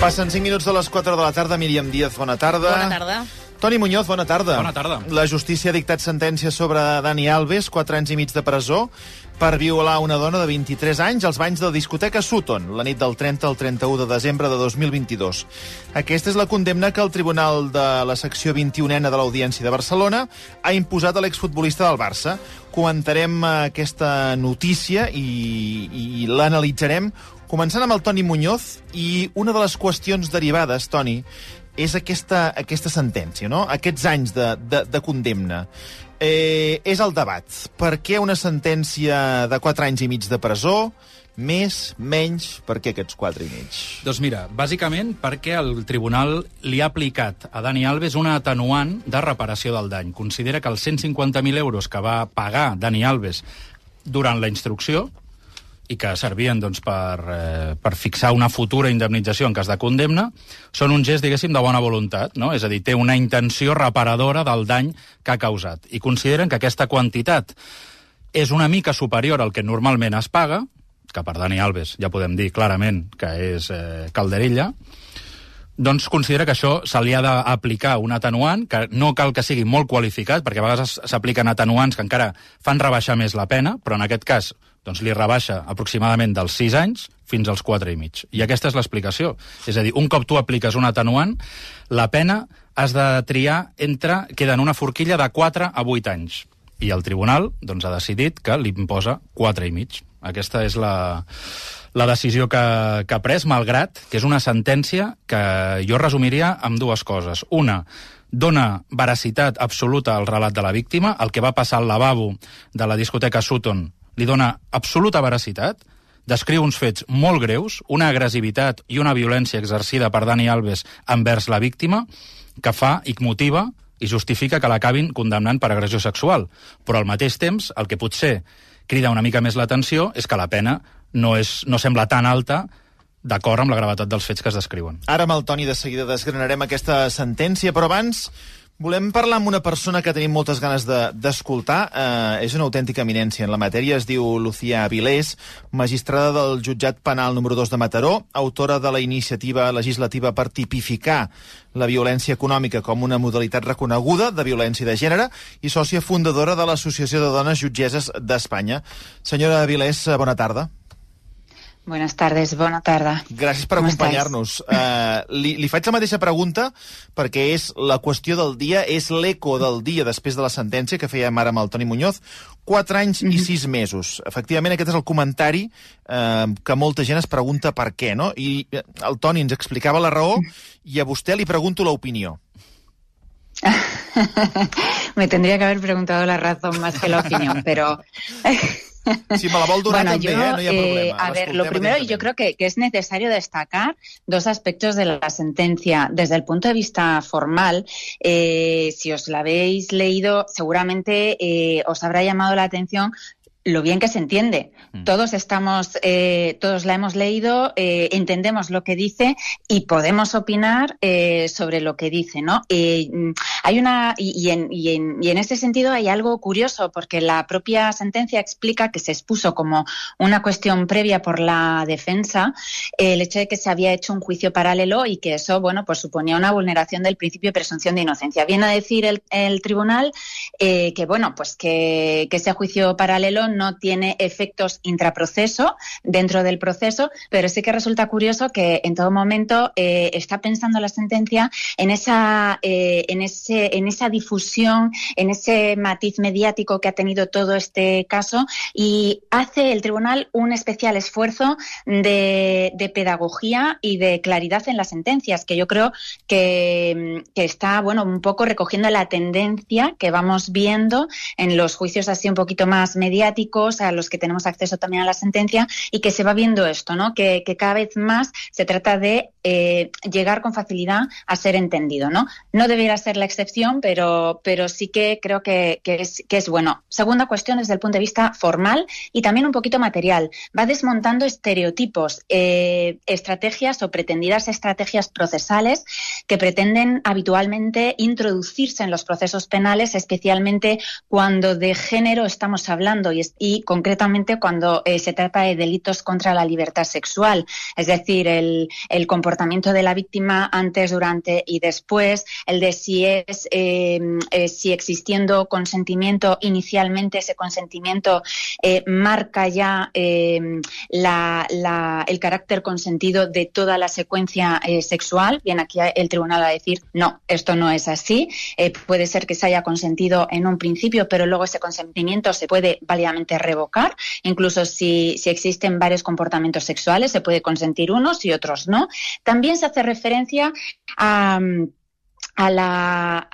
Passen 5 minuts de les 4 de la tarda. Míriam Díaz, bona tarda. Bona tarda. Toni Muñoz, bona tarda. Bona tarda. La justícia ha dictat sentència sobre Dani Alves, 4 anys i mig de presó, per violar una dona de 23 anys als banys de la discoteca Sutton, la nit del 30 al 31 de desembre de 2022. Aquesta és la condemna que el Tribunal de la secció 21ena de l'Audiència de Barcelona ha imposat a l'exfutbolista del Barça. Comentarem eh, aquesta notícia i, i l'analitzarem Començant amb el Toni Muñoz, i una de les qüestions derivades, Toni, és aquesta, aquesta sentència, no? aquests anys de, de, de condemna. Eh, és el debat. Per què una sentència de 4 anys i mig de presó, més, menys, per què aquests 4 i mig? Doncs mira, bàsicament perquè el tribunal li ha aplicat a Dani Alves una atenuant de reparació del dany. Considera que els 150.000 euros que va pagar Dani Alves durant la instrucció i que servien doncs, per, eh, per fixar una futura indemnització en cas de condemna, són un gest, diguéssim, de bona voluntat, no? És a dir, té una intenció reparadora del dany que ha causat. I consideren que aquesta quantitat és una mica superior al que normalment es paga, que per Dani Alves ja podem dir clarament que és eh, calderilla, doncs considera que això se li ha d'aplicar un atenuant, que no cal que sigui molt qualificat, perquè a vegades s'apliquen atenuants que encara fan rebaixar més la pena, però en aquest cas doncs li rebaixa aproximadament dels 6 anys fins als 4 i mig. I aquesta és l'explicació. És a dir, un cop tu apliques un atenuant, la pena has de triar entre... queda en una forquilla de 4 a 8 anys. I el tribunal doncs, ha decidit que li imposa 4 i mig. Aquesta és la, la decisió que, que ha pres, malgrat que és una sentència que jo resumiria amb dues coses. Una, dona veracitat absoluta al relat de la víctima, el que va passar al lavabo de la discoteca Sutton li dona absoluta veracitat, descriu uns fets molt greus, una agressivitat i una violència exercida per Dani Alves envers la víctima, que fa i motiva i justifica que l'acabin condemnant per agressió sexual. Però al mateix temps, el que potser crida una mica més l'atenció és que la pena no, és, no sembla tan alta d'acord amb la gravetat dels fets que es descriuen. Ara amb el Toni de seguida desgranarem aquesta sentència, però abans Volem parlar amb una persona que tenim moltes ganes d'escoltar. De, eh, és una autèntica eminència en la matèria. Es diu Lucía Avilés, magistrada del jutjat penal número 2 de Mataró, autora de la iniciativa legislativa per tipificar la violència econòmica com una modalitat reconeguda de violència de gènere i sòcia fundadora de l'Associació de Dones Jutgeses d'Espanya. Senyora Avilés, bona tarda. Buenas tardes, bona tarda. Gràcies per acompanyar-nos. Uh, li, li faig la mateixa pregunta perquè és la qüestió del dia, és l'eco del dia després de la sentència que fèiem ara amb el Toni Muñoz. Quatre anys mm -hmm. i mhm. sis mesos. Efectivament, aquest és el comentari eh, que molta gent es pregunta per què, no? I eh, el Toni ens explicava la raó i a vostè li pregunto l'opinió. Me tendría que haber preguntado la razón más que la opinión, pero... Si me la vol durar bueno, yo, eh? no hi ha problema. Eh, a ver, lo primero, yo creo que, que, es necesario destacar dos aspectos de la sentencia. Desde el punto de vista formal, eh, si os la habéis leído, seguramente eh, os habrá llamado la atención lo bien que se entiende. Mm. Todos estamos, eh, todos la hemos leído, eh, entendemos lo que dice y podemos opinar eh, sobre lo que dice, ¿no? Hay una y, y, en, y, en, y, en, este sentido hay algo curioso porque la propia sentencia explica que se expuso como una cuestión previa por la defensa el hecho de que se había hecho un juicio paralelo y que eso, bueno, pues suponía una vulneración del principio de presunción de inocencia. Viene a decir el, el tribunal que, bueno, pues que, que ese juicio paralelo no tiene efectos intraproceso dentro del proceso, pero sí que resulta curioso que en todo momento eh, está pensando la sentencia en esa, eh, en, ese, en esa difusión, en ese matiz mediático que ha tenido todo este caso y hace el tribunal un especial esfuerzo de, pedagogía y de claridad en las sentencias, que yo creo que, está bueno un poco recogiendo la tendencia que vamos viendo en los juicios así un poquito más mediáticos a los que tenemos acceso también a la sentencia y que se va viendo esto, ¿no? Que, cada vez más se trata de eh, llegar con facilidad a ser entendido, ¿no? No debería ser la excepción, pero, pero sí que creo que, es, que es bueno. Segunda cuestión desde el punto de vista formal y también un poquito material. Va desmontando estereotipos, eh, estrategias o pretendidas estrategias procesales que pretenden habitualmente introducirse en los procesos penales, especialmente cuando de género estamos hablando y, concretamente cuando eh, se trata de delitos contra la libertad sexual, es decir, el, comportamiento de la víctima antes, durante y después, el de si es em, eh, si existiendo consentimiento inicialmente ese consentimiento eh, marca ya em, el carácter consentido de toda la secuencia sexual. Bien, aquí el tribunal va a decir no, esto no es así. puede ser que se haya consentido en un principio, pero luego ese consentimiento se puede válidamente revocar. Incluso si, si existen varios comportamientos sexuales, se puede consentir unos y otros no. También se hace referencia a a,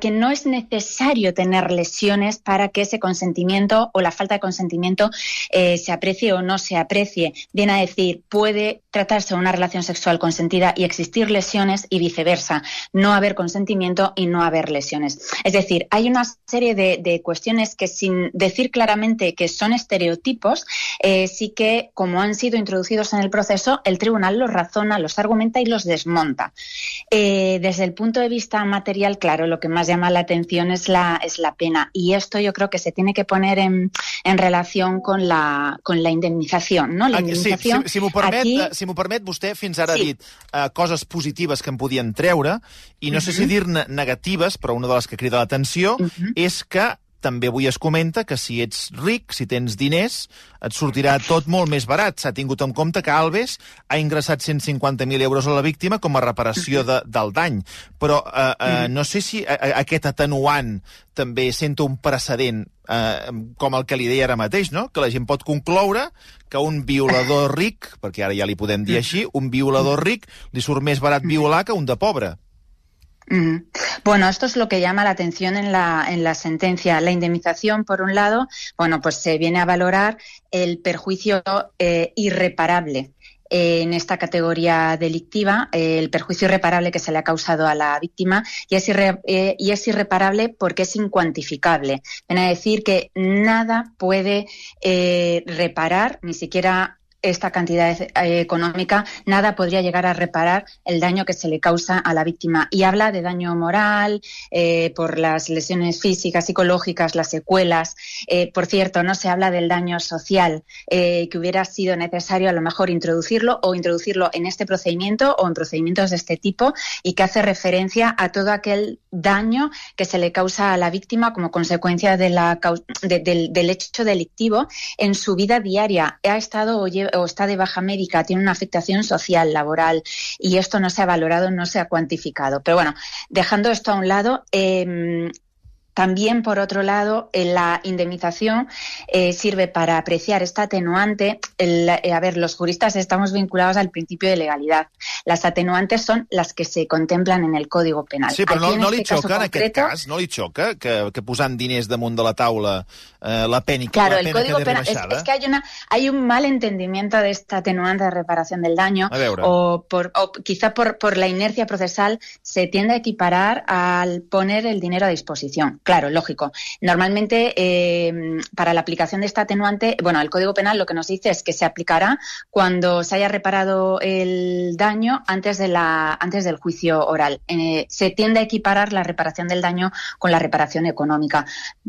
que no es necesario tener lesiones para que ese consentimiento o la falta de consentimiento eh, se aprecie o no se aprecie. Viene a decir, puede tratarse de una relación sexual consentida y existir lesiones y viceversa, no haber consentimiento y no haber lesiones. Es decir, hay una serie de, cuestiones que sin decir claramente que son estereotipos, eh, sí que como han sido introducidos en el proceso, el tribunal los razona, los argumenta y los desmonta. Eh, desde el punto de vista material, claro, lo que más llama la atención es la, es la pena. Y esto yo creo que se tiene que poner en, en relación con la, con la indemnización. No? La indemnització, sí, si, si m'ho permet, aquí... Eh, si permet, vostè fins ara sí. ha dit uh, coses positives que en podien treure, i no uh -huh. sé si dir-ne negatives, però una de les que crida l'atenció uh -huh. és que també avui es comenta que si ets ric, si tens diners, et sortirà tot molt més barat. S'ha tingut en compte que Alves ha ingressat 150.000 euros a la víctima com a reparació de, del dany. Però eh, eh, no sé si eh, aquest atenuant també senta un precedent eh, com el que li deia ara mateix, no? que la gent pot concloure que un violador ric, perquè ara ja li podem dir així, un violador ric li surt més barat violar que un de pobre. Bueno, esto es lo que llama la atención en la, en la sentencia. La indemnización, por un lado, bueno, pues se viene a valorar el perjuicio eh, irreparable en esta categoría delictiva el perjuicio irreparable que se le ha causado a la víctima y es, eh, y es irreparable porque es incuantificable. Viene a decir que nada puede eh, reparar, ni siquiera esta cantidad eh, económica, nada podría llegar a reparar el daño que se le causa a la víctima. Y habla de daño moral, eh, por las lesiones físicas, psicológicas, las secuelas. Eh, por cierto, no se habla del daño social, que hubiera sido necesario a lo mejor introducirlo o introducirlo en este procedimiento o en procedimientos de este tipo y que hace referencia a todo aquel daño que se le causa a la víctima como consecuencia de la, del, del hecho delictivo en su vida diaria. Ha estado o, o está de baja médica, tiene una afectación social, laboral, y esto no se ha valorado, no se ha cuantificado. Pero bueno, dejando esto a un lado, eh, también, por otro lado, la indemnización eh, sirve para apreciar esta atenuante. El, eh, a ver, los juristas estamos vinculados al principio de legalidad. Las atenuantes son las que se contemplan en el Código Penal. Sí, però no, no li este xoca, en aquest cas, no li xoca que, que posant diners damunt de la taula eh, la pena, claro, la pena el Código Penal, es, es, que hay, una, hay un mal entendimiento de esta atenuante de reparación del daño o, por, o quizá por, por la inercia procesal se tiende a equiparar al poner el dinero a disposición. Claro, lógico. Normalmente, eh, para la aplicación de esta atenuante, bueno, el Código Penal lo que nos dice es que se aplicará cuando se haya reparado el daño antes, de la, antes del juicio oral. Eh, se tiende a equiparar la reparación del daño con la reparación económica.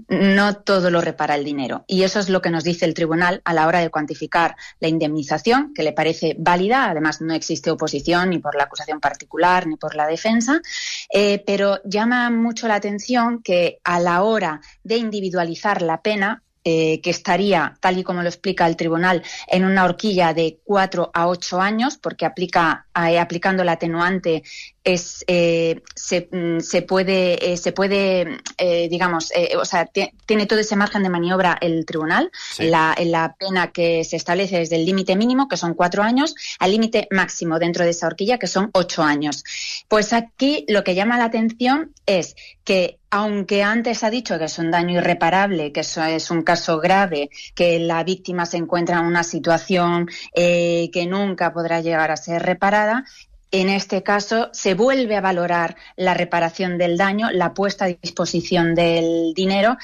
No todo lo repara el dinero. Y eso es lo que nos dice el tribunal a la hora de cuantificar la indemnización, que le parece válida. Además, no existe oposición ni por la acusación particular ni por la defensa. Eh, pero llama mucho la atención que a la hora de individualizar la pena, eh, que estaría, tal y como lo explica el tribunal, en una horquilla de cuatro a ocho años, porque aplica, eh, aplicando la atenuante es, eh, se, mm, se, puede, se puede digamos, o sea, tiene todo ese margen de maniobra el tribunal, sí. la, la pena que se establece desde el límite mínimo, que son cuatro años, al límite máximo dentro de esa horquilla, que son ocho años. Pues aquí lo que llama la atención es que aunque antes ha dicho que es un daño irreparable, que eso es un caso grave, que la víctima se encuentra en una situación eh, que nunca podrá llegar a ser reparada, en este caso se vuelve a valorar la reparación del daño, la puesta a disposición del dinero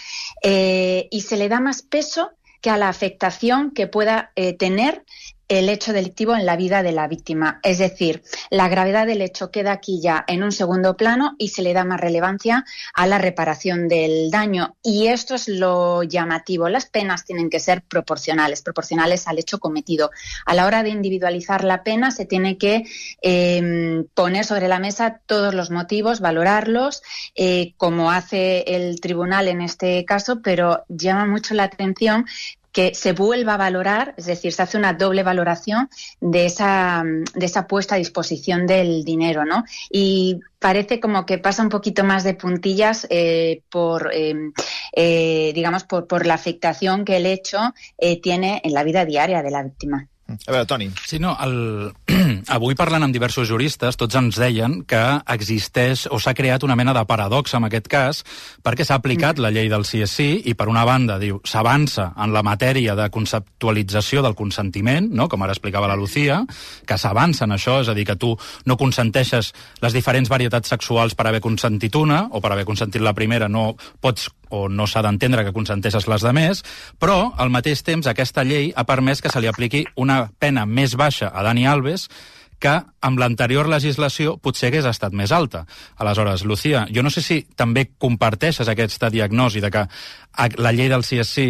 eh, y se le da más peso que a la afectación que pueda eh, tener el hecho delictivo en la vida de la víctima. Es decir, la gravedad del hecho queda aquí ya en un segundo plano y se le da más relevancia a la reparación del daño. Y esto es lo llamativo. Las penas tienen que ser proporcionales, proporcionales al hecho cometido. A la hora de individualizar la pena se tiene que em, poner sobre la mesa todos los motivos, valorarlos, eh, como hace el tribunal en este caso, pero llama mucho la atención que se vuelva a valorar, es decir, se hace una doble valoración de esa, de esa puesta a disposición del dinero, ¿no? Y parece como que pasa un poquito más de puntillas eh, por, eh, eh, digamos, por, por, la afectación que el hecho tiene en la vida diaria de la víctima. A veure, Toni. Sí, no, el... avui parlant amb diversos juristes, tots ens deien que existeix o s'ha creat una mena de paradoxa en aquest cas, perquè s'ha aplicat la llei del CSI i, per una banda, diu s'avança en la matèria de conceptualització del consentiment, no? com ara explicava la Lucía, que s'avança en això, és a dir, que tu no consenteixes les diferents varietats sexuals per haver consentit una, o per haver consentit la primera no pots o no s'ha d'entendre que consenteixes les de més, però al mateix temps aquesta llei ha permès que se li apliqui una pena més baixa a Dani Alves que amb l'anterior legislació potser hagués estat més alta. Aleshores, Lucía, jo no sé si també comparteixes aquesta diagnosi de que la llei del CSC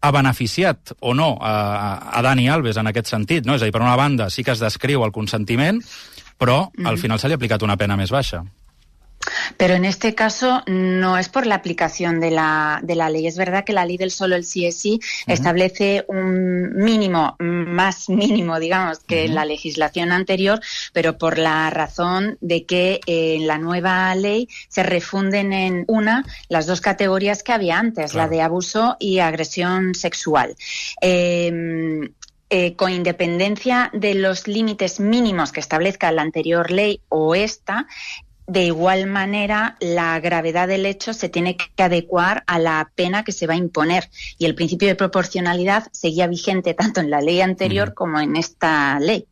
ha beneficiat o no a, a Dani Alves en aquest sentit, no? És a dir, per una banda sí que es descriu el consentiment, però al mm. final se li ha aplicat una pena més baixa. Pero en este caso no es por la aplicación de la, de la ley. Es verdad que la ley del solo el CSI establece un mínimo, más mínimo, digamos, que la legislación anterior, pero por la razón de que en la nueva ley se refunden en una las dos categorías que había antes, la de abuso y agresión sexual. Em, eh, con independencia de los límites mínimos que establezca la anterior ley o esta, de igual manera, la gravedad del hecho se tiene que adecuar a la pena que se va a imponer. Y el principio de proporcionalidad seguía vigente tanto en la ley anterior mm. como en esta ley.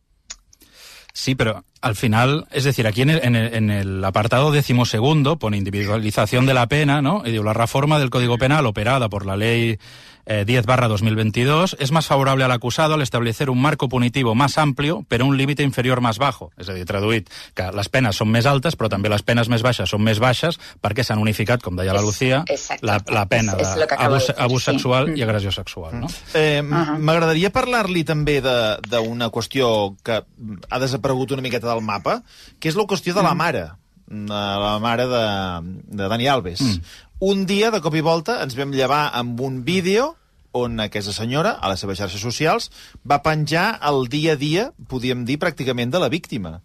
Sí, pero al final, es decir, aquí en el, en el, en el apartado decimosegundo pone individualización de la pena, ¿no? Y digo, la reforma del Código Penal operada por la ley eh, 10 barra 2022 es más favorable al acusado al establecer un marco punitivo más amplio però un límit inferior més bajo. És a dir, traduït, que les penes són més altes, però també les penes més baixes són més baixes perquè s'han unificat, com deia la Lucía, la, la pena d'abús abús sexual sí. i agressió sexual. No? Eh, uh -huh. M'agradaria parlar-li també d'una qüestió que ha desaparegut una miqueta del mapa, que és la qüestió de la mare la mare de, de Dani Alves. Mm. Un dia, de cop i volta, ens vam llevar amb un vídeo on aquesta senyora, a les seves xarxes socials, va penjar el dia a dia, podíem dir, pràcticament de la víctima.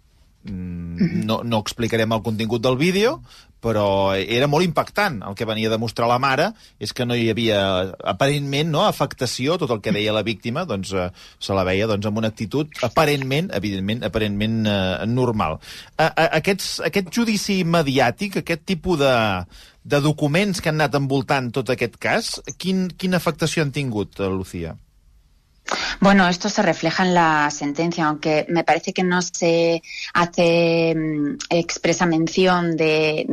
Mm, no, no explicarem el contingut del vídeo, però era molt impactant. El que venia a demostrar la mare és que no hi havia, aparentment, no, afectació, tot el que deia la víctima, doncs eh, se la veia doncs, amb una actitud aparentment, evidentment, aparentment eh, normal. A, a, aquests, aquest judici mediàtic, aquest tipus de, de documents que han anat envoltant tot aquest cas, quin, quina afectació han tingut, eh, Lucía? Bueno, esto se refleja en la sentencia, aunque me parece que no se hace mm, expresa mención de,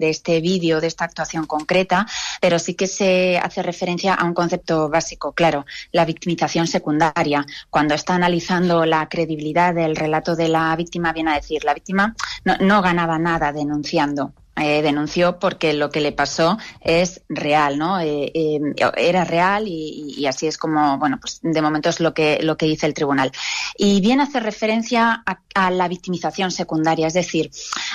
este vídeo, de esta actuación concreta, pero sí que se hace referencia a un concepto básico, claro, la victimización secundaria. Cuando está analizando la credibilidad del relato de la víctima, viene a decir, la víctima no, no ganaba nada denunciando eh, denunció porque lo que le pasó es real, ¿no? Eh, eh, era real y, y, así es como, bueno, pues de momento es lo que, lo que dice el tribunal. Y viene a hacer referencia a, a, la victimización secundaria, es decir,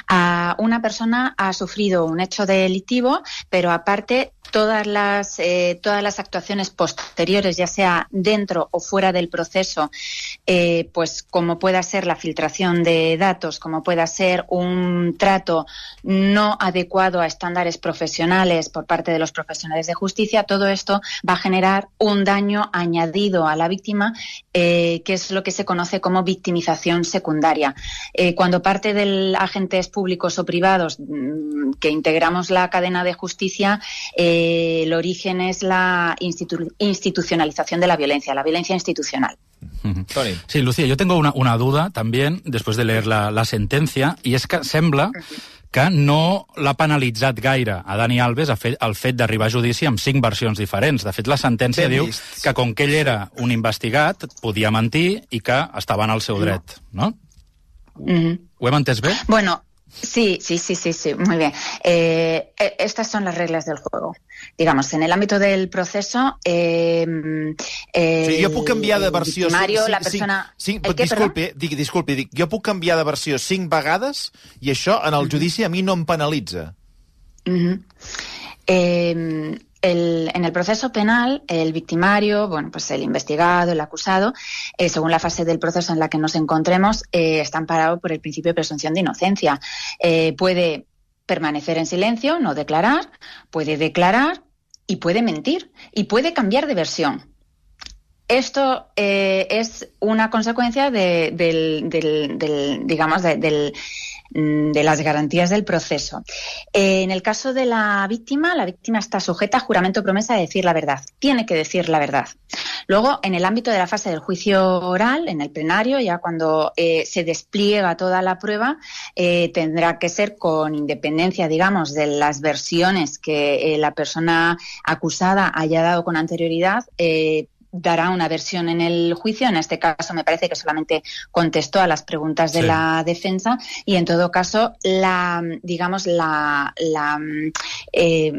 a una persona ha sufrido un hecho delictivo, pero aparte todas las, eh, todas las actuaciones posteriores, ya sea dentro o fuera del proceso, eh, pues como pueda ser la filtración de datos, como pueda ser un trato no adecuado a estándares profesionales por parte de los profesionales de justicia, todo esto va a generar un daño añadido a la víctima, eh, que es lo que se conoce como victimización secundaria. Eh, cuando parte del agente es públicos o privados mm, que integramos la cadena de justicia, eh, el origen es la institu institucionalización de la violencia, la violencia institucional. Toni. Sí, Lucía, yo tengo una, una duda también, después de leer la, la sentencia, i és que sembla que no l'ha penalitzat gaire a Dani Alves a fet, el fet d'arribar a judici amb cinc versions diferents. De fet, la sentència Ben diu vist. que com que ell era un investigat, podia mentir i que estava en el seu dret, no? Ujú. Ho hem entès bé? Bueno, sí, sí, sí, sí, sí, muy bien. Eh, eh, estas son las reglas del juego. Digamos, en el ámbito del proceso, eh, eh, Sí, jo puc canviar de versió... cinc- la cinc- persona... Cinc, ¿El qué, disculpi, dic, disculpi, dic, jo puc canviar de versió cinc vegades i això en el judici a mi no em penalitza. Ujú. Eh, el- en el proceso penal, el victimario, bueno, pues el investigado, el acusado, eh, según la fase del proceso en la que nos encontremos, eh, está amparado por el principio de presunción de inocencia. Eh, puede permanecer en silencio, no declarar, puede declarar y puede mentir y puede cambiar de versión. Esto eh, es una consecuencia de, del, del- del, digamos, de, del, mm, de las garantías del proceso. Eh, en el caso de la víctima, la víctima está sujeta a juramento promesa de decir la verdad. Tiene que decir la verdad. Luego, en el ámbito de la fase del juicio oral, en el plenario, ya cuando eh, se despliega toda la prueba, eh, tendrá que ser con independencia, digamos, de las versiones que eh, la persona acusada haya dado con anterioridad. eh, dará una versión en el juicio. En este caso, me parece que solamente contestó a las preguntas de Sí. la defensa y, en todo caso, la, digamos, la, la, eh,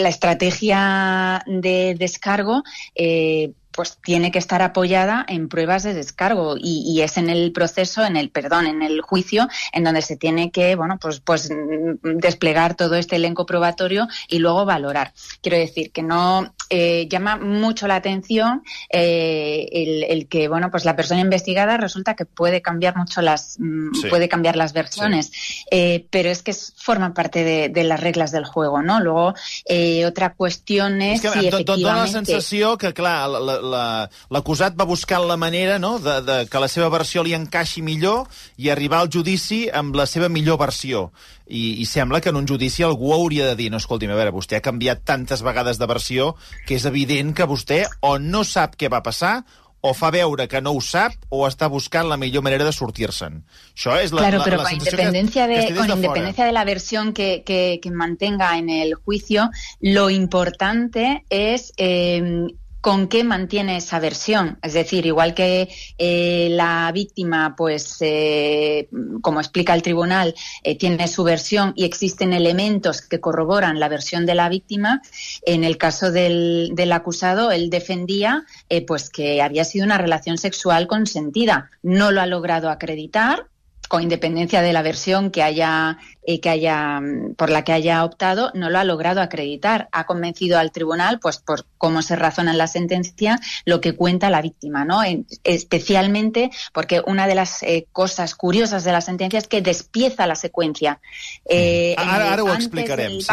la estrategia de descargo. Eh, pues tiene que estar apoyada en pruebas de descargo y, y es en el proceso, en el perdón, en el juicio, en donde se tiene que, bueno, pues, pues mm, desplegar todo este elenco probatorio y luego valorar. Quiero decir que no eh, llama mucho la atención eh, el, el que, bueno, pues la persona investigada resulta que puede cambiar mucho las, mm, Sí. puede cambiar las versiones, eh, pero es que es- forman parte de, de las reglas del juego, ¿no? Luego eh, otra cuestión es, És que si dona la efectivamente sensació que, clar, la- la- la- l'acusat va buscant la manera no, de, de que la seva versió li encaixi millor i arribar al judici amb la seva millor versió. I, I sembla que en un judici algú hauria de dir no, escolti'm, a veure, vostè ha canviat tantes vegades de versió que és evident que vostè o no sap què va passar o fa veure que no ho sap o està buscant la millor manera de sortir-se'n. Això és la, claro, la, pero la con sensació que- independencia que de, des con de independencia de la versión que, que- que mantenga en el juicio, lo importante es eh, con qué mantiene esa versión. Es decir, igual que eh, la víctima, pues, eh, como explica el tribunal, eh, tiene su versión y existen elementos que corroboran la versión de la víctima, en el caso del, del acusado, él defendía eh, pues que había sido una relación sexual consentida. No lo ha logrado acreditar, con independencia de la versión que haya, eh, que haya, mm, por la que haya optado, no lo ha logrado acreditar. Ha convencido al tribunal, pues por cómo se razona en la sentencia, lo que cuenta la víctima, ¿no? En- especialmente porque una de las eh, cosas curiosas de la sentencia es que despieza la secuencia. Eh, el ho antes explicarem, del sí.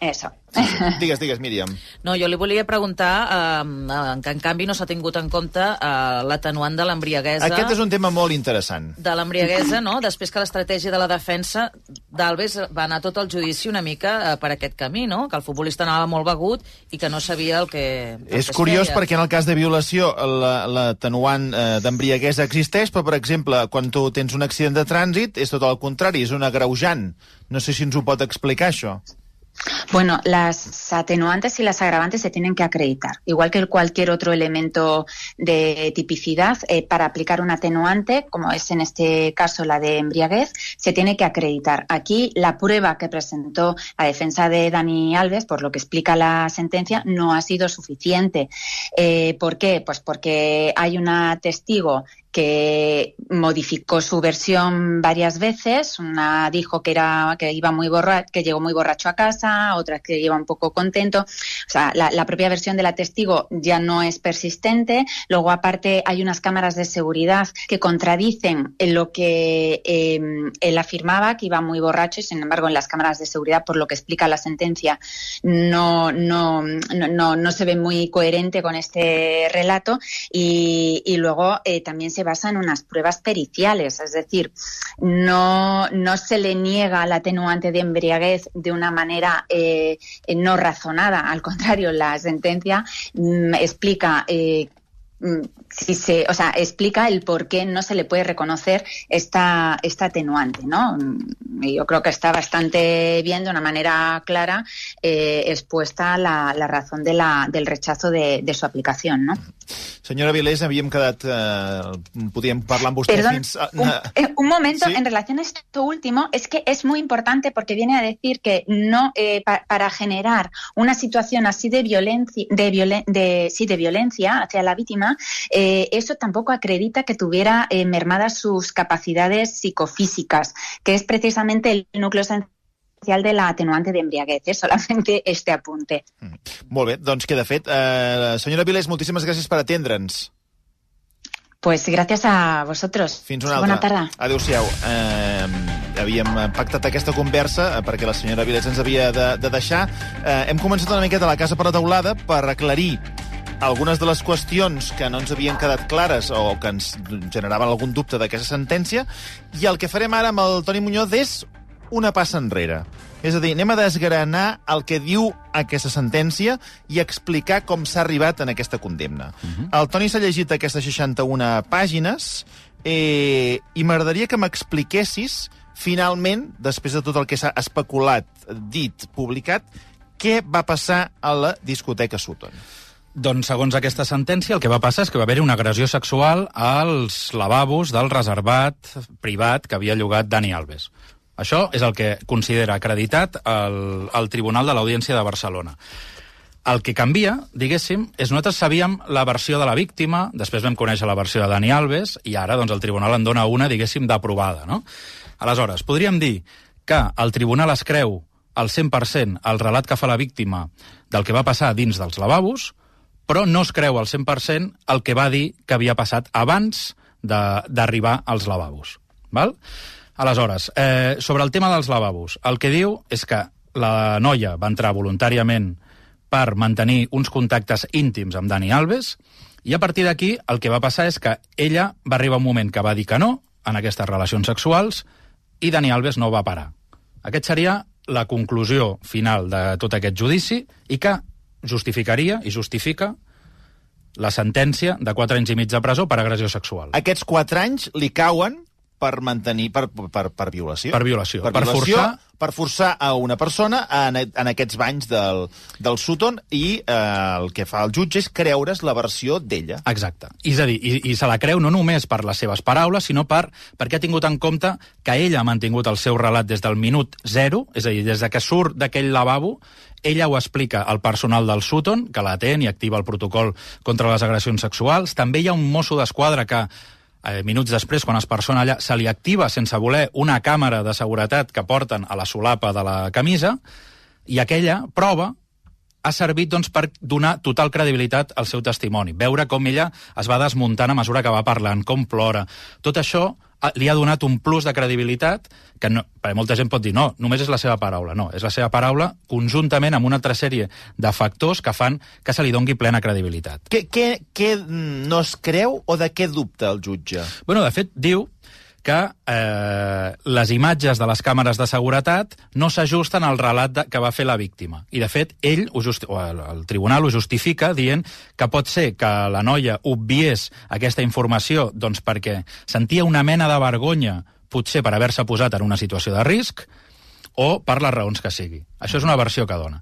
Eso. Sí, sí. Digues, digues, Míriam. No, jo li volia preguntar eh, que en canvi no s'ha tingut en compte eh, l'atenuant de l'embriaguesa. Aquest és un tema molt interessant. de l'embriaguesa, no? Després que l'estratègia de la defensa d'Alves va anar tot el judici una mica eh, per aquest camí, no? Que el futbolista anava molt begut i que no sabia el que... el És que es curiós feia. perquè en el cas de violació la- l'atenuant eh, d'embriaguesa existeix, però, per exemple, quan tu tens un accident de trànsit és tot el contrari, és un agreujant. No sé si ens ho pot explicar, això. Bueno, las atenuantes y las agravantes se tienen que acreditar, igual que cualquier otro elemento de tipicidad. eh, para aplicar un atenuante, como es en este caso la de embriaguez, se tiene que acreditar. Aquí la prueba que presentó la defensa de Dani Alves, por lo que explica la sentencia, no ha sido suficiente. Eh, ¿Por qué? Pues porque hay una testigo que modificó su versión varias veces. Una dijo que era que iba muy borracho, que llegó muy borracho a casa, otra que iba un poco contento. O sea, la, la propia versión del testigo ya no es persistente. Luego, aparte, hay unas cámaras de seguridad que contradicen en lo que eh, él afirmaba, que iba muy borracho, y sin embargo, en las cámaras de seguridad, por lo que explica la sentencia, no, no, no, no, se ve muy coherente con este relato. Y, y luego eh, también se basa en unas pruebas periciales, es decir, no, no se le niega la atenuante de embriaguez de una manera eh, no razonada, al contrario, la sentencia mm, explica eh, si se, o sea, explica el por qué no se le puede reconocer esta, esta atenuante, ¿no? Yo creo que está bastante bien, de una manera clara, eh, expuesta la, la razón de la, del rechazo de, de su aplicación, ¿no? Senyora Vilés, havíem quedat... Eh, podíem parlar amb vostè Perdón, fins... a- un, eh, un momento, Sí. en relación a esto último, es que es muy importante porque viene a decir que no eh, pa- para generar una situación así de violencia, de, violen- de, sí, de violencia hacia la víctima, eh, eso tampoco acredita que tuviera eh, mermadas sus capacidades psicofísicas, que es precisamente el núcleo de la atenuante de embriaguez. ¿eh? Solamente este apunte. Molt bé, doncs queda fet. Eh, senyora Vilés, moltíssimes gràcies per atendre'ns. Pues gracias a vosotros. Fins una altra. Buena tarda. Adéu-siau. Eh, havíem pactat aquesta conversa eh, perquè la senyora Vilés ens havia de, de deixar. Eh, hem començat una miqueta la casa per la teulada per aclarir algunes de les qüestions que no ens havien quedat clares o que ens generaven algun dubte d'aquesta sentència i el que farem ara amb el Toni Muñoz és una passa enrere. És a dir, anem a desgranar el que diu aquesta sentència i explicar com s'ha arribat en aquesta condemna. Uh -huh. El Toni s'ha llegit aquestes 61 pàgines eh, i m'agradaria que m'expliquessis, finalment, després de tot el que s'ha especulat, dit, publicat, què va passar a la discoteca Sutton. Doncs, segons aquesta sentència, el que va passar és que va haver-hi una agressió sexual als lavabos del reservat privat que havia llogat Dani Alves. Això és el que considera acreditat el, el Tribunal de l'Audiència de Barcelona. El que canvia, diguéssim, és nosaltres sabíem la versió de la víctima, després vam conèixer la versió de Dani Alves, i ara doncs, el tribunal en dona una, diguéssim, d'aprovada. No? Aleshores, podríem dir que el tribunal es creu al 100% el relat que fa la víctima del que va passar dins dels lavabos, però no es creu al 100% el que va dir que havia passat abans d'arribar als lavabos. Val? Aleshores, eh, sobre el tema dels lavabos, el que diu és que la noia va entrar voluntàriament per mantenir uns contactes íntims amb Dani Alves, i a partir d'aquí el que va passar és que ella va arribar un moment que va dir que no en aquestes relacions sexuals i Dani Alves no va parar. Aquest seria la conclusió final de tot aquest judici i que justificaria i justifica la sentència de 4 anys i mig de presó per agressió sexual. Aquests 4 anys li cauen per mantenir, per, per, per violació. Per violació. Per, Per violació, forçar- per forçar a una persona en, en aquests banys del, del Sutton i eh, el que fa el jutge és creure's la versió d'ella. Exacte. És a dir, i, i se la creu no només per les seves paraules, sinó per, perquè ha tingut en compte que ella ha mantingut el seu relat des del minut zero, és a dir, des de que surt d'aquell lavabo, ella ho explica al personal del Sutton, que l'atén i activa el protocol contra les agressions sexuals. També hi ha un mosso d'esquadra que eh, minuts després, quan es persona allà, se li activa sense voler una càmera de seguretat que porten a la solapa de la camisa, i aquella prova ha servit doncs, per donar total credibilitat al seu testimoni. Veure com ella es va desmuntant a mesura que va parlant, com plora. Tot això ha- li ha donat un plus de credibilitat que no, perquè molta gent pot dir no, només és la seva paraula. No, és la seva paraula conjuntament amb una altra sèrie de factors que fan que se li dongui plena credibilitat. Què, què, què mm, no es creu o de què dubta el jutge? Bueno, de fet, diu que eh, les imatges de les càmeres de seguretat no s'ajusten al relat de, que va fer la víctima. I, de fet, ell, o el, el tribunal ho justifica dient que pot ser que la noia obviés aquesta informació doncs, perquè sentia una mena de vergonya potser per haver-se posat en una situació de risc, o per les raons que sigui. Això és una versió que dona.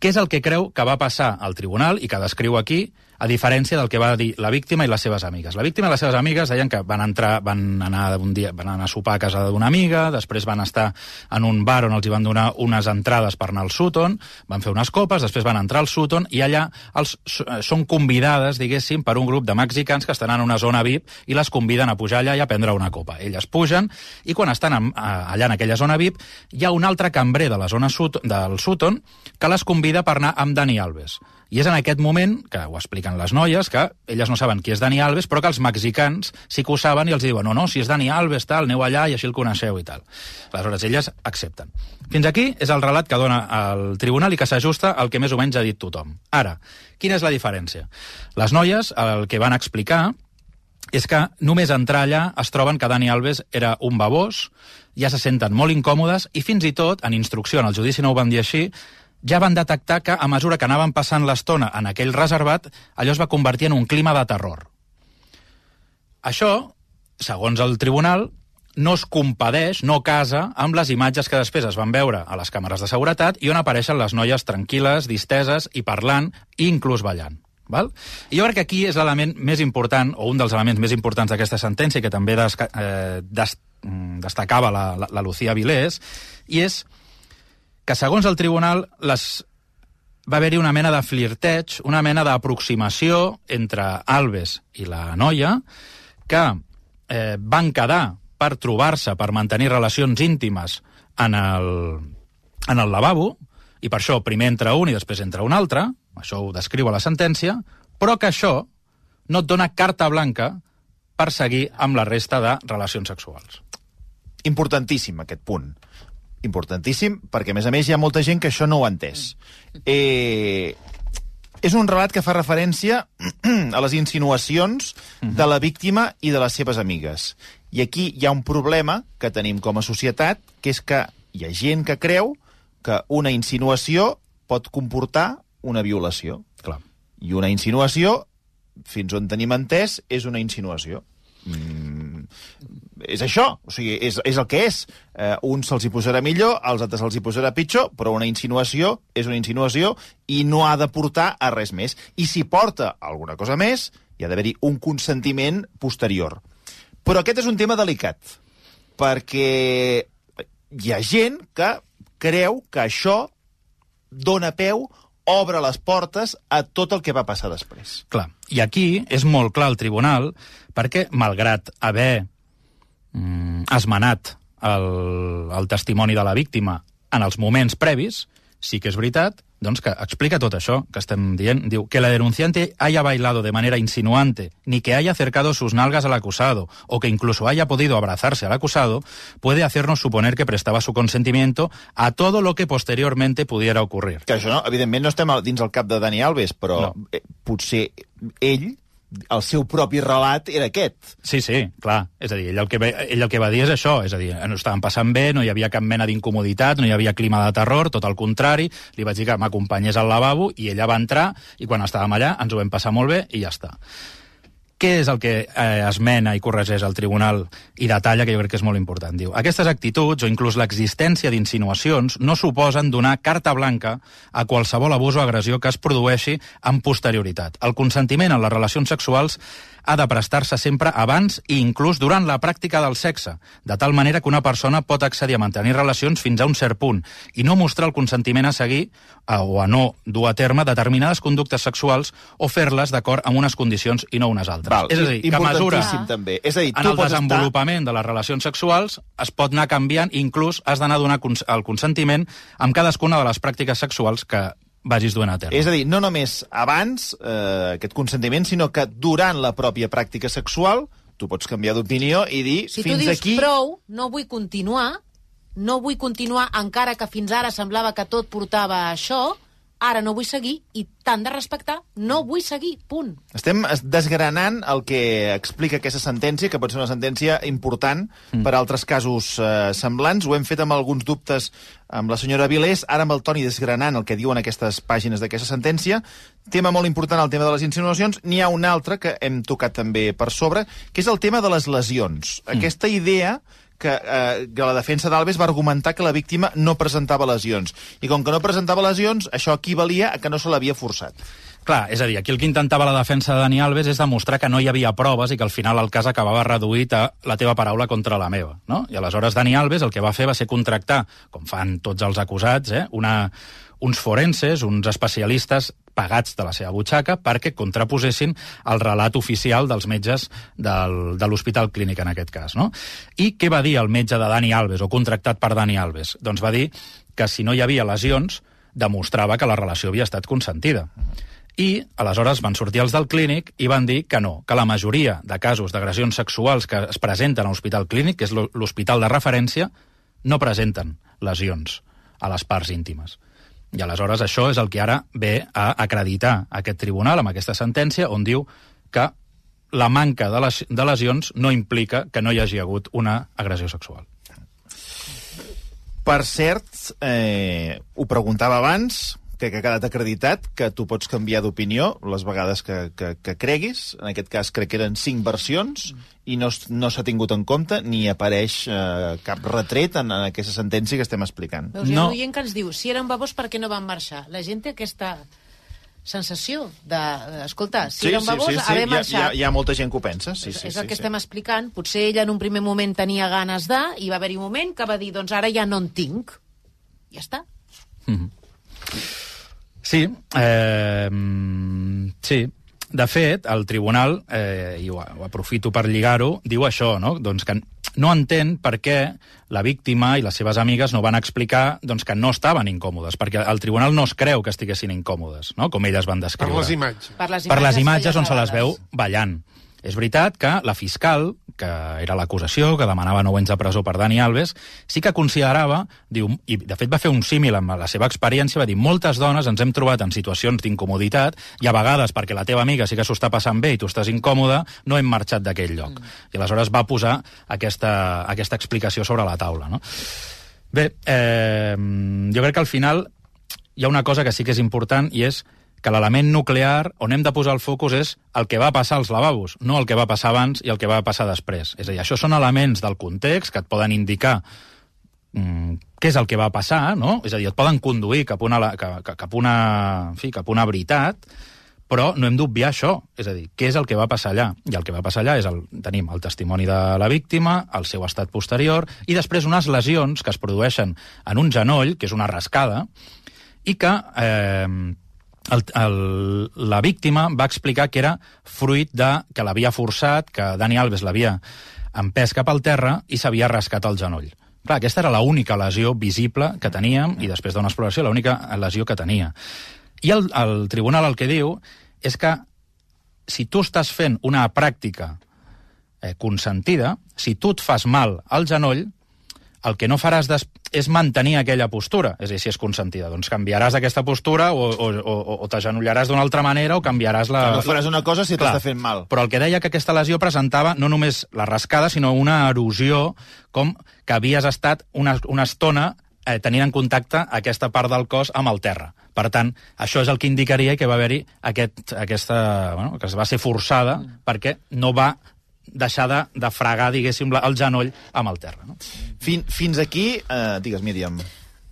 Què és el que creu que va passar al tribunal i que descriu aquí, a diferència del que va dir la víctima i les seves amigues. La víctima i les seves amigues deien que van entrar, van anar un dia, van anar a sopar a casa d'una amiga, després van estar en un bar on els hi van donar unes entrades per anar al Sutton, van fer unes copes, després van entrar al Sutton i allà els, eh, són convidades, diguéssim, per un grup de mexicans que estan en una zona VIP i les conviden a pujar allà i a prendre una copa. Elles pugen i quan estan en, allà en aquella zona VIP hi ha un altre cambrer de la zona Sut del Sutton que les convida per anar amb Dani Alves. I és en aquest moment, que ho expliquen les noies, que elles no saben qui és Dani Alves, però que els mexicans sí que ho saben i els diuen no, no, si és Dani Alves, tal, aneu allà i així el coneixeu i tal. Aleshores, elles accepten. Fins aquí és el relat que dona el tribunal i que s'ajusta al que més o menys ha dit tothom. Ara, quina és la diferència? Les noies el que van explicar és que només entrar allà es troben que Dani Alves era un babós, ja se senten molt incòmodes i fins i tot, en instrucció, en el judici no ho van dir així, ja van detectar que a mesura que anaven passant l'estona en aquell reservat, allò es va convertir en un clima de terror. Això, segons el tribunal, no es compadeix, no casa amb les imatges que després es van veure a les càmeres de seguretat i on apareixen les noies tranquil·les, disteses i parlant, i inclús ballant. Val? I jo crec que aquí és l'element més important, o un dels elements més importants d'aquesta sentència, que també desca, eh, des, mm, destacava la, la, la Lucía Vilés, i és que, segons el tribunal, les, va haver-hi una mena de flirteig, una mena d'aproximació entre Alves i la noia, que eh, van quedar per trobar-se, per mantenir relacions íntimes en el, en el lavabo, i per això primer entra un i després entra un altre, això ho descriu a la sentència, però que això no et dona carta blanca per seguir amb la resta de relacions sexuals. Importantíssim, aquest punt. Importantíssim, perquè, a més a més, hi ha molta gent que això no ho ha entès. Eh, és un relat que fa referència a les insinuacions de la víctima i de les seves amigues. I aquí hi ha un problema que tenim com a societat, que és que hi ha gent que creu que una insinuació pot comportar una violació. Clar. I una insinuació, fins on tenim entès, és una insinuació. Mm, és això, o sigui, és, és el que és. Eh, uns se'ls hi posarà millor, als altres se'ls hi posarà pitjor, però una insinuació és una insinuació i no ha de portar a res més. I si porta alguna cosa més, hi ha d'haver-hi un consentiment posterior. Però aquest és un tema delicat, perquè hi ha gent que creu que això dona peu, obre les portes a tot el que va passar després. Clar. I aquí és molt clar el tribunal, perquè, malgrat haver mm, esmenat el, el testimoni de la víctima en els moments previs, sí que és veritat doncs que explica tot això que estem dient. Diu que la denunciante haya bailado de manera insinuante, ni que haya acercado sus nalgas al acusado, o que incluso haya podido abrazarse al acusado, puede hacernos suponer que prestaba su consentimiento a todo lo que posteriormente pudiera ocurrir. Que això, no, evidentment, no estem dins el cap de Dani Alves, però No. eh, potser ell el seu propi relat era aquest. Sí, sí, clar. És a dir, ell el, que, ell el que va dir és això, és a dir, no estaven passant bé, no hi havia cap mena d'incomoditat, no hi havia clima de terror, tot el contrari, li vaig dir que m'acompanyés al lavabo i ella va entrar i quan estàvem allà ens ho vam passar molt bé i ja està. Què és el que eh, esmena i corregeix el tribunal i detalla, que jo crec que és molt important? Diu, aquestes actituds o inclús l'existència d'insinuacions no suposen donar carta blanca a qualsevol abús o agressió que es produeixi amb posterioritat. El consentiment en les relacions sexuals ha de prestar-se sempre abans i inclús durant la pràctica del sexe, de tal manera que una persona pot accedir a mantenir relacions fins a un cert punt i no mostrar el consentiment a seguir a, o a no dur a terme determinades conductes sexuals o fer-les d'acord amb unes condicions i no unes altres. Val, és a dir, que a mesura també. És a dir, en el pots estar... desenvolupament de les relacions sexuals es pot anar canviant, inclús has d'anar a donar cons el consentiment amb cadascuna de les pràctiques sexuals que vagis duent a terme. És a dir, no només abans eh, aquest consentiment, sinó que durant la pròpia pràctica sexual tu pots canviar d'opinió i dir Si tu fins dius aquí... prou, no vull continuar, no vull continuar encara que fins ara semblava que tot portava a això, ara no vull seguir i t'han de respectar, no vull seguir, punt. Estem es- desgranant el que explica aquesta sentència, que pot ser una sentència important mm. per a altres casos eh, semblants. Ho hem fet amb alguns dubtes amb la senyora Vilés, ara amb el Toni desgranant el que diuen aquestes pàgines d'aquesta sentència. Tema molt important, el tema de les insinuacions. N'hi ha un altre que hem tocat també per sobre, que és el tema de les lesions. Mm. Aquesta idea que, eh, que la defensa d'Alves va argumentar que la víctima no presentava lesions. I com que no presentava lesions, això equivalia a que no se l'havia forçat. Clar, és a dir, aquí el que intentava la defensa de Dani Alves és demostrar que no hi havia proves i que al final el cas acabava reduït a la teva paraula contra la meva, no? I aleshores Dani Alves el que va fer va ser contractar, com fan tots els acusats, eh, una, uns forenses, uns especialistes pagats de la seva butxaca perquè contraposessin el relat oficial dels metges del, de l'Hospital Clínic, en aquest cas. No? I què va dir el metge de Dani Alves, o contractat per Dani Alves? Doncs va dir que si no hi havia lesions, demostrava que la relació havia estat consentida. I aleshores van sortir els del clínic i van dir que no, que la majoria de casos d'agressions sexuals que es presenten a l'Hospital Clínic, que és l'ho- l'hospital de referència, no presenten lesions a les parts íntimes. I aleshores això és el que ara ve a acreditar aquest tribunal amb aquesta sentència on diu que la manca de, les, de lesions no implica que no hi hagi hagut una agressió sexual. Per cert, eh, ho preguntava abans, que, que ha quedat acreditat que tu pots canviar d'opinió les vegades que, que, que creguis. En aquest cas crec que eren cinc versions i no, no s'ha tingut en compte ni apareix eh, cap retret en, en aquesta sentència que estem explicant. Veus, hi ha No. un oient que ens diu, si eren babós, per què no van marxar? La gent té aquesta sensació de, escolta, si eren babós, haver hi, ha, hi, ha, marxat. hi ha molta gent que ho pensa. Sí, és, sí, és el sí, que sí. estem explicant. Potser ella en un primer moment tenia ganes de, i va haver-hi un moment que va dir, doncs ara ja no en tinc. Ja està. Sí, eh, sí. De fet, el tribunal, eh, i ho, ho aprofito per lligar-ho, diu això, no? Doncs que no entén per què la víctima i les seves amigues no van explicar doncs, que no estaven incòmodes, perquè el tribunal no es creu que estiguessin incòmodes, no? com elles van Per descriure. les imatges. Per les per les imatges on se les veu ballant. És veritat que la fiscal, que era l'acusació, que demanava 9 anys de presó per Dani Alves, sí que considerava, diu, i de fet va fer un símil amb la seva experiència, va dir, moltes dones ens hem trobat en situacions d'incomoditat i a vegades perquè la teva amiga sí que s'ho està passant bé i tu estàs incòmode, no hem marxat d'aquell lloc. Mm. I aleshores va posar aquesta, aquesta explicació sobre la taula. No? Bé, eh, jo crec que al final hi ha una cosa que sí que és important i és que l'element nuclear on hem de posar el focus és el que va passar als lavabos, no el que va passar abans i el que va passar després. És a dir, això són elements del context que et poden indicar mm, què és el que va passar, no? És a dir, et poden conduir cap a una, cap, cap una, en fi, cap una veritat, però no hem d'obviar això, és a dir, què és el que va passar allà? I el que va passar allà és el, tenim el testimoni de la víctima, el seu estat posterior, i després unes lesions que es produeixen en un genoll, que és una rascada, i que eh, el, el, la víctima va explicar que era fruit de que l'havia forçat, que Dani Alves l'havia empès cap al terra i s'havia rascat el genoll. Clar, aquesta era l'única lesió visible que teníem i després d'una exploració l'única lesió que tenia. I el, el tribunal el que diu és que si tu estàs fent una pràctica eh, consentida, si tu et fas mal al genoll, el que no faràs des... és mantenir aquella postura, és a dir, si és consentida. Doncs canviaràs aquesta postura o, o, o, o t'agenollaràs d'una altra manera o canviaràs la... No faràs una cosa si t'està fent mal. Però el que deia que aquesta lesió presentava no només la rascada, sinó una erosió, com que havies estat una, una estona eh, tenint en contacte aquesta part del cos amb el terra. Per tant, això és el que indicaria que va haver-hi aquest, aquesta... Bueno, que es va ser forçada perquè no va deixar de, de fregar, diguéssim, el genoll amb el terra. No? Fin, fins aquí, eh, digues, Míriam.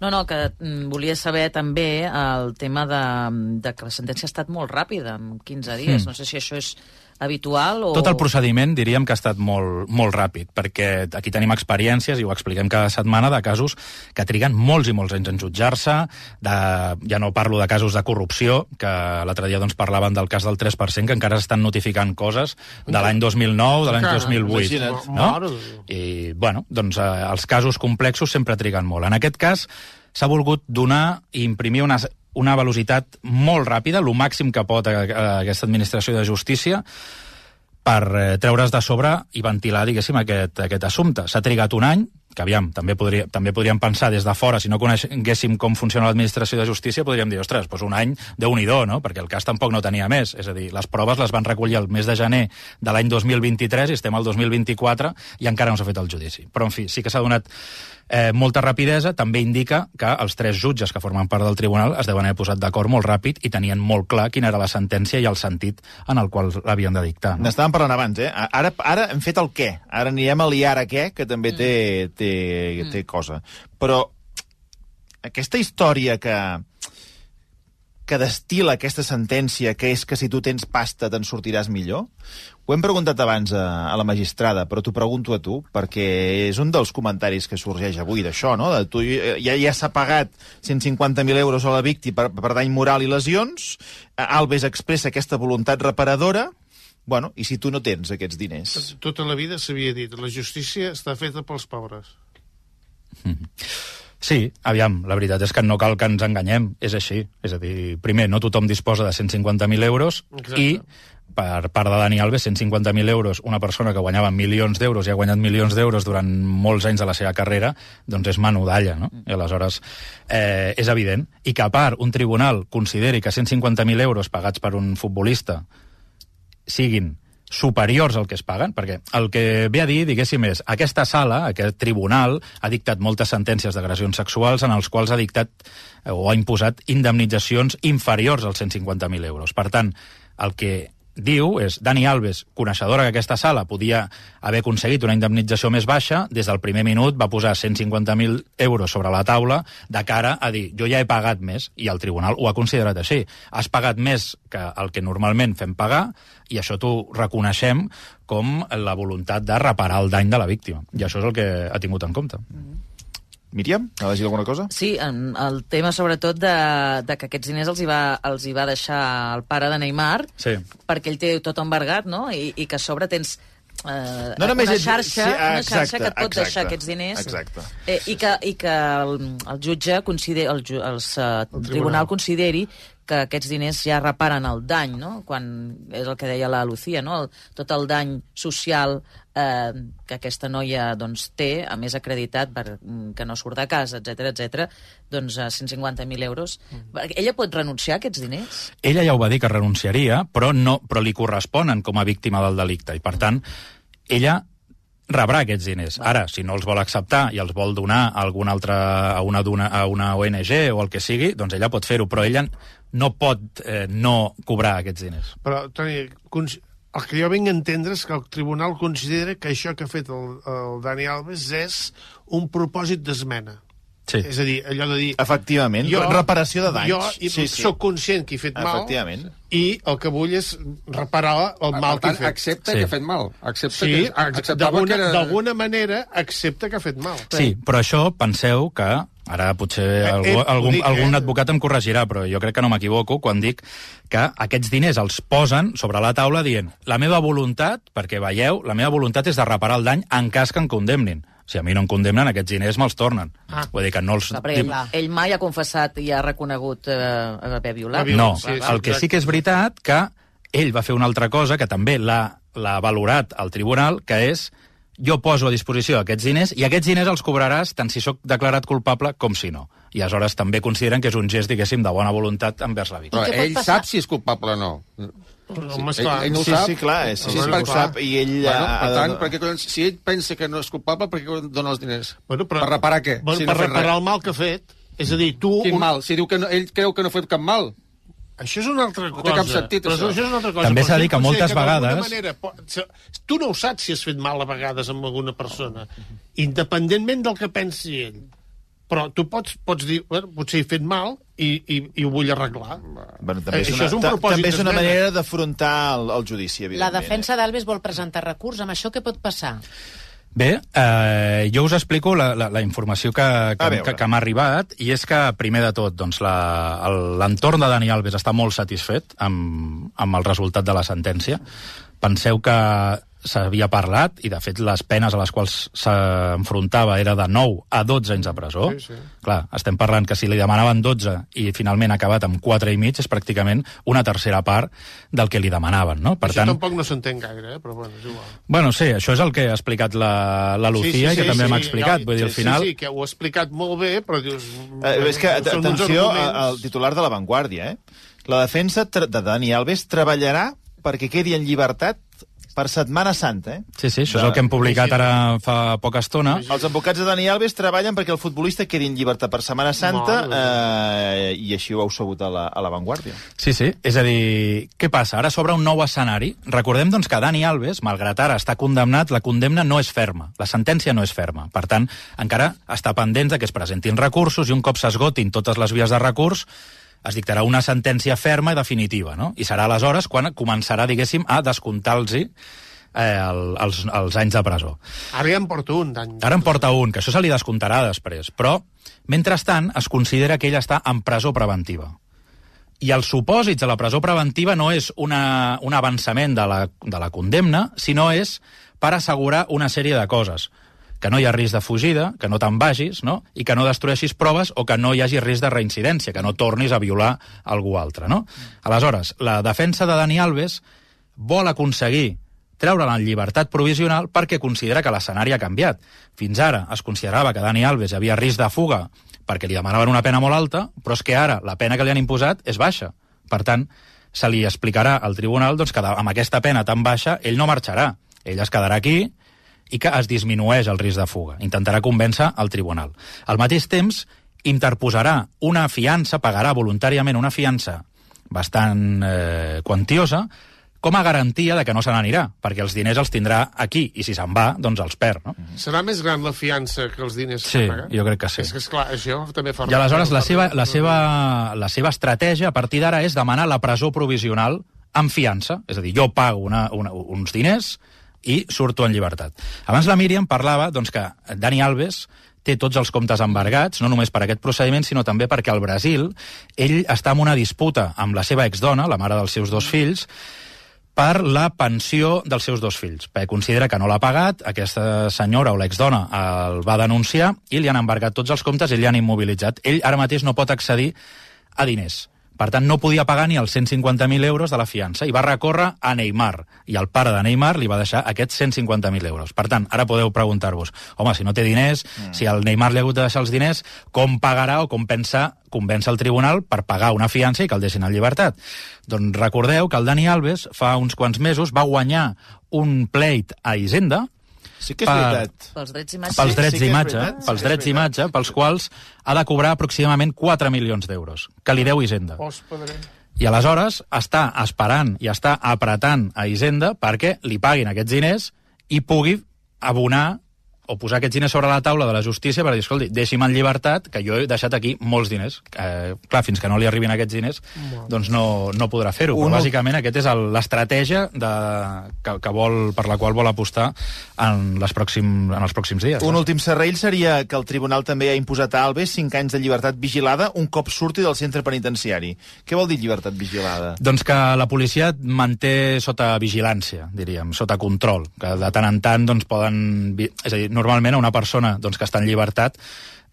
No, no, que mm, volia saber també el tema de, de que la sentència ha estat molt ràpida, en 15 dies. Mm. No sé si això és habitual o... Tot el procediment diríem que ha estat molt, molt ràpid, perquè aquí tenim experiències, i ho expliquem cada setmana, de casos que triguen molts i molts anys en jutjar-se, de, ja no parlo de casos de corrupció, que l'altre dia doncs, parlaven del cas del 3%, que encara s'estan notificant coses de l'any 2009, de l'any Encara, 2008. imagina't. No? I, bueno, doncs eh, els casos complexos sempre triguen molt. En aquest cas, s'ha volgut donar i imprimir una, una velocitat molt ràpida, el màxim que pot a, a aquesta administració de justícia, per eh, treure's de sobre i ventilar, diguéssim, aquest, aquest assumpte. S'ha trigat un any, que aviam, també, podria, també podríem pensar des de fora, si no coneguéssim com funciona l'administració de justícia, podríem dir, ostres, doncs un any de un do no? Perquè el cas tampoc no tenia més. És a dir, les proves les van recollir el mes de gener de l'any 2023 i estem al 2024 i encara no s'ha fet el judici. Però, en fi, sí que s'ha donat eh, molta rapidesa, també indica que els tres jutges que formen part del tribunal es deuen haver posat d'acord molt ràpid i tenien molt clar quina era la sentència i el sentit en el qual l'havien de dictar. No? N'estàvem parlant abans, eh? Ara, ara hem fet el què. Ara anirem a l'I ara què, que també té, té, té cosa. Però aquesta història que que destila aquesta sentència, que és que si tu tens pasta te'n sortiràs millor? Ho hem preguntat abans a, a la magistrada, però t'ho pregunto a tu, perquè és un dels comentaris que sorgeix avui d'això, no? De tu, ja, ja s'ha pagat 150.000 euros a la víctima per, per dany moral i lesions, Alves expressa aquesta voluntat reparadora, bueno, i si tu no tens aquests diners? Tota la vida s'havia dit, la justícia està feta pels pobres. Sí, aviam, la veritat és que no cal que ens enganyem, és així. És a dir, primer, no tothom disposa de 150.000 euros Exacte. i per part de Dani Alves, 150.000 euros, una persona que guanyava milions d'euros i ha guanyat milions d'euros durant molts anys de la seva carrera, doncs és manudalla, no? I aleshores eh, és evident. I que a part un tribunal consideri que 150.000 euros pagats per un futbolista siguin superiors al que es paguen, perquè el que ve a dir, diguéssim, és aquesta sala, aquest tribunal, ha dictat moltes sentències d'agressions sexuals en els quals ha dictat eh, o ha imposat indemnitzacions inferiors als 150.000 euros. Per tant, el que diu és Dani Alves, coneixedora que aquesta sala podia haver aconseguit una indemnització més baixa, des del primer minut va posar 150.000 euros sobre la taula de cara a dir jo ja he pagat més, i el tribunal ho ha considerat així. Has pagat més que el que normalment fem pagar, i això t'ho reconeixem com la voluntat de reparar el dany de la víctima. I això és el que ha tingut en compte. Míriam, ha de dir alguna cosa? Sí, en el tema sobretot de, de que aquests diners els hi, va, els hi va deixar el pare de Neymar, Sí. perquè ell té tot embargat, no? I, i que a sobre tens eh, No només una ets- xarxa, sí, ah, una xarxa exacte, que et pot exacte, deixar aquests diners. exacte. Eh, I que, i que el, el jutge considera, el, ju, els, eh, el tribunal. tribunal consideri que aquests diners ja reparen el dany, no? Quan és el que deia la Lucía, no? El, tot el dany social eh, que aquesta noia doncs, té, a més acreditat per, mm, que no surt de casa, etc etc, doncs a 150.000 euros. Mm. Ella pot renunciar a aquests diners? Ella ja ho va dir que renunciaria, però, no, però li corresponen com a víctima del delicte. I, per tant, ella rebrà aquests diners. Ara, si no els vol acceptar i els vol donar a alguna altra, a una, dona- a una ONG o el que sigui, doncs ella pot fer-ho, però ella no pot eh, no cobrar aquests diners. Però, Toni, el que jo vinc a entendre és que el tribunal considera que això que ha fet el, el Dani Alves és un propòsit d'esmena. Sí. És a dir, allò de dir... Efectivament, reparació de danys. Jo i Sí, sí. sóc conscient que he fet mal Efectivament. i el que vull és reparar el mal per que he tant, fet. accepta Sí. que ha fet mal. Accepta Sí, que, acceptava d'alguna que era... d'alguna manera accepta que ha fet mal. Sí, però això penseu que ara potser Eh, algú, eh, ho algun, dic, algun eh? advocat em corregirà, però jo crec que no m'equivoco quan dic que aquests diners els posen sobre la taula dient la meva voluntat, perquè veieu, la meva voluntat és de reparar el dany en cas que em condemnin. Si a mi no em condemnen, aquests diners me'ls tornen. Ah. Vull dir que no els... Clar, perquè ell, ell mai ha confessat i ha reconegut eh, haver violat. No, Sí, sí, sí, el que exacte. sí que és veritat que ell va fer una altra cosa que també l'ha valorat al tribunal, que és jo poso a disposició aquests diners i aquests diners els cobraràs tant si sóc declarat culpable com si no. I aleshores també consideren que és un gest, diguéssim, de bona voluntat envers la víctima. Però ell passar? sap si és culpable o no. Però, home, ell, esclar, ell no ho sí, sap. sí, clar, és- Sí, ell per- ho sap i ell Bueno, ha- per tant, perquè, collons, si ell pensa que no és culpable, per què dona els diners? Bueno, però, per reparar què? Bueno, Si per no reparar res. el mal que ha fet. És a dir, tu... Quin un- mal? Si diu que no, ell creu que no ha fet cap mal. Això és una altra No cosa. té cap sentit, però això. això és una altra cosa. També s'ha dir que moltes d'alguna vegades- Manera, tu no ho saps si has fet mal a vegades amb alguna persona, independentment del que pensi ell. Però tu pots, pots dir, bueno, potser he fet mal i, i, i ho vull arreglar. Bueno, també, és Això una, és un també és una manera d'afrontar el, el judici, La evidentment. defensa d'Alves vol presentar recurs. Amb això què pot passar? Bé, eh, jo us explico la, la, la informació que, que, que, que m'ha arribat, i és que, primer de tot, doncs, l'entorn de Dani Alves està molt satisfet amb, amb el resultat de la sentència. Penseu que s'havia parlat, i de fet les penes a les quals s'enfrontava era de 9 a 12 anys de presó. Sí, sí. Clar, estem parlant que si li demanaven 12 i finalment ha acabat amb 4 i mig, és pràcticament una tercera part del que li demanaven, no? Per Això tant... tampoc no s'entén gaire, eh? però bueno, és igual. Bueno, sí, això és el que ha explicat la, la Lucía i que també m'ha explicat. ja- Vull dir, al sí, final... Sí, sí, que ho ha explicat molt bé, però dius... Eh, és que, atenció arguments- al titular de La Vanguardia, eh? La defensa de Dani Alves treballarà perquè quedi en llibertat per Setmana Santa, eh? Sí, sí, això és el que hem publicat ara fa poca estona. Els advocats de Dani Alves treballen perquè el futbolista quedi en llibertat per Setmana Santa eh, i així ho heu sabut a la, a la Vanguardia. Sí, sí, és a dir, què passa? Ara s'obre un nou escenari. Recordem, doncs, que Dani Alves, malgrat ara està condemnat, la condemna no és ferma, la sentència no és ferma. Per tant, encara està pendent de que es presentin recursos i un cop s'esgotin totes les vies de recurs, es dictarà una sentència ferma i definitiva, no? I serà aleshores quan començarà, diguéssim, a descomptar-los eh, el, els, els anys de presó. Ara ja en porto un d'any. Ara en porta un, que això se li descomptarà després. Però, mentrestant, es considera que ell està en presó preventiva. I els supòsits de la presó preventiva no és una, un avançament de la, de la condemna, sinó és per assegurar una sèrie de coses que no hi ha risc de fugida, que no te'n vagis, no? i que no destrueixis proves o que no hi hagi risc de reincidència, que no tornis a violar algú altre. No? Aleshores, la defensa de Dani Alves vol aconseguir treure'l en llibertat provisional perquè considera que l'escenari ha canviat. Fins ara es considerava que Dani Alves havia risc de fuga perquè li demanaven una pena molt alta, però és que ara la pena que li han imposat és baixa. Per tant, se li explicarà al tribunal doncs, que amb aquesta pena tan baixa ell no marxarà. Ell es quedarà aquí i que es disminueix el risc de fuga. Intentarà convèncer el tribunal. Al mateix temps, interposarà una fiança, pagarà voluntàriament una fiança bastant eh, quantiosa, com a garantia de que no se n'anirà, perquè els diners els tindrà aquí, i si se'n va, doncs els perd, no? Serà més gran la fiança que els diners Sí, que paga? jo crec que sí. És que, esclar, això també fa... I aleshores la seva, la seva, la seva estratègia a partir d'ara és demanar la presó provisional amb fiança. És a dir, jo pago una, una, uns diners i surto en llibertat. Abans la Míriam parlava doncs, que Dani Alves té tots els comptes embargats, no només per aquest procediment, sinó també perquè al Brasil ell està en una disputa amb la seva exdona, la mare dels seus dos fills, per la pensió dels seus dos fills, perquè considera que no l'ha pagat, aquesta senyora o l'exdona el va denunciar i li han embargat tots els comptes i li han immobilitzat. Ell ara mateix no pot accedir a diners. Per tant, no podia pagar ni els 150.000 euros de la fiança i va recórrer a Neymar. I el pare de Neymar li va deixar aquests 150.000 euros. Per tant, ara podeu preguntar-vos, home, si no té diners, mm. si al Neymar li ha hagut de deixar els diners, com pagarà o com pensa convèncer el tribunal per pagar una fiança i que el deixin en llibertat? Doncs recordeu que el Dani Alves fa uns quants mesos va guanyar un pleit a Hisenda, Sí que és Per- veritat. Pels drets imatges. pels drets sí d'imatge, sí pels drets d'imatge, pels quals ha de cobrar aproximadament 4 milions d'euros, que li deu Hisenda. I aleshores està esperant i està apretant a Hisenda perquè li paguin aquests diners i pugui abonar o posar aquests diners sobre la taula de la justícia per dir, escolti, deixi'm en llibertat, que jo he deixat aquí molts diners. Eh, clar, fins que no li arribin aquests diners, doncs no, no podrà fer-ho. Però bàsicament aquest és l'estratègia de- que, que vol, per la qual vol apostar en, les pròxim, en els pròxims dies. Un no? últim serrell seria que el tribunal també ha imposat a Alves 5 anys de llibertat vigilada un cop surti del centre penitenciari. Què vol dir llibertat vigilada? Doncs que la policia et manté sota vigilància, diríem, sota control, que de tant en tant doncs, poden... És a dir, normalment a una persona doncs, que està en llibertat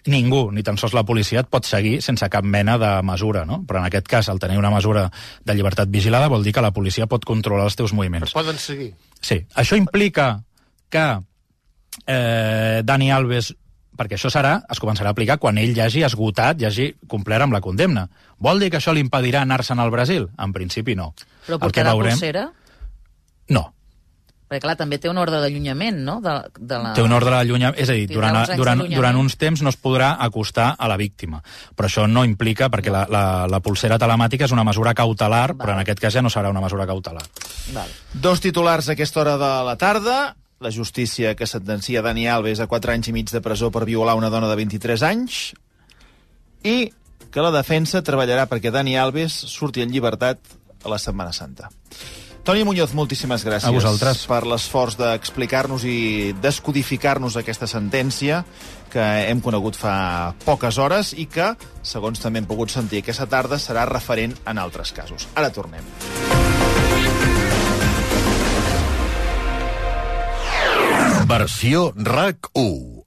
ningú, ni tan sols la policia, et pot seguir sense cap mena de mesura, no? Però en aquest cas, al tenir una mesura de llibertat vigilada, vol dir que la policia pot controlar els teus moviments. Poden seguir. Sí. Això implica que eh, Dani Alves perquè això serà, es començarà a aplicar quan ell ja hagi esgotat, ja hagi complert amb la condemna. Vol dir que això li impedirà anar-se'n al Brasil? En principi no. Però El que portarà veurem- pulsera? No. Perquè, clar, també té un ordre d'allunyament, no? De, de la... Té un ordre d'allunyament, és a dir, durant, uns durant, durant uns temps no es podrà acostar a la víctima. Però això no implica, perquè la, la, la pulsera telemàtica és una mesura cautelar, però en aquest cas ja no serà una mesura cautelar. Val. Dos titulars a aquesta hora de la tarda. La justícia que sentencia Dani Alves a 4 anys i mig de presó per violar una dona de 23 anys i que la defensa treballarà perquè Dani Alves surti en llibertat a la Setmana Santa. Toni Muñoz, moltíssimes gràcies A vosaltres. per l'esforç d'explicar-nos i descodificar-nos aquesta sentència que hem conegut fa poques hores i que, segons també hem pogut sentir aquesta tarda, serà referent en altres casos. Ara tornem. Versió RAC 1.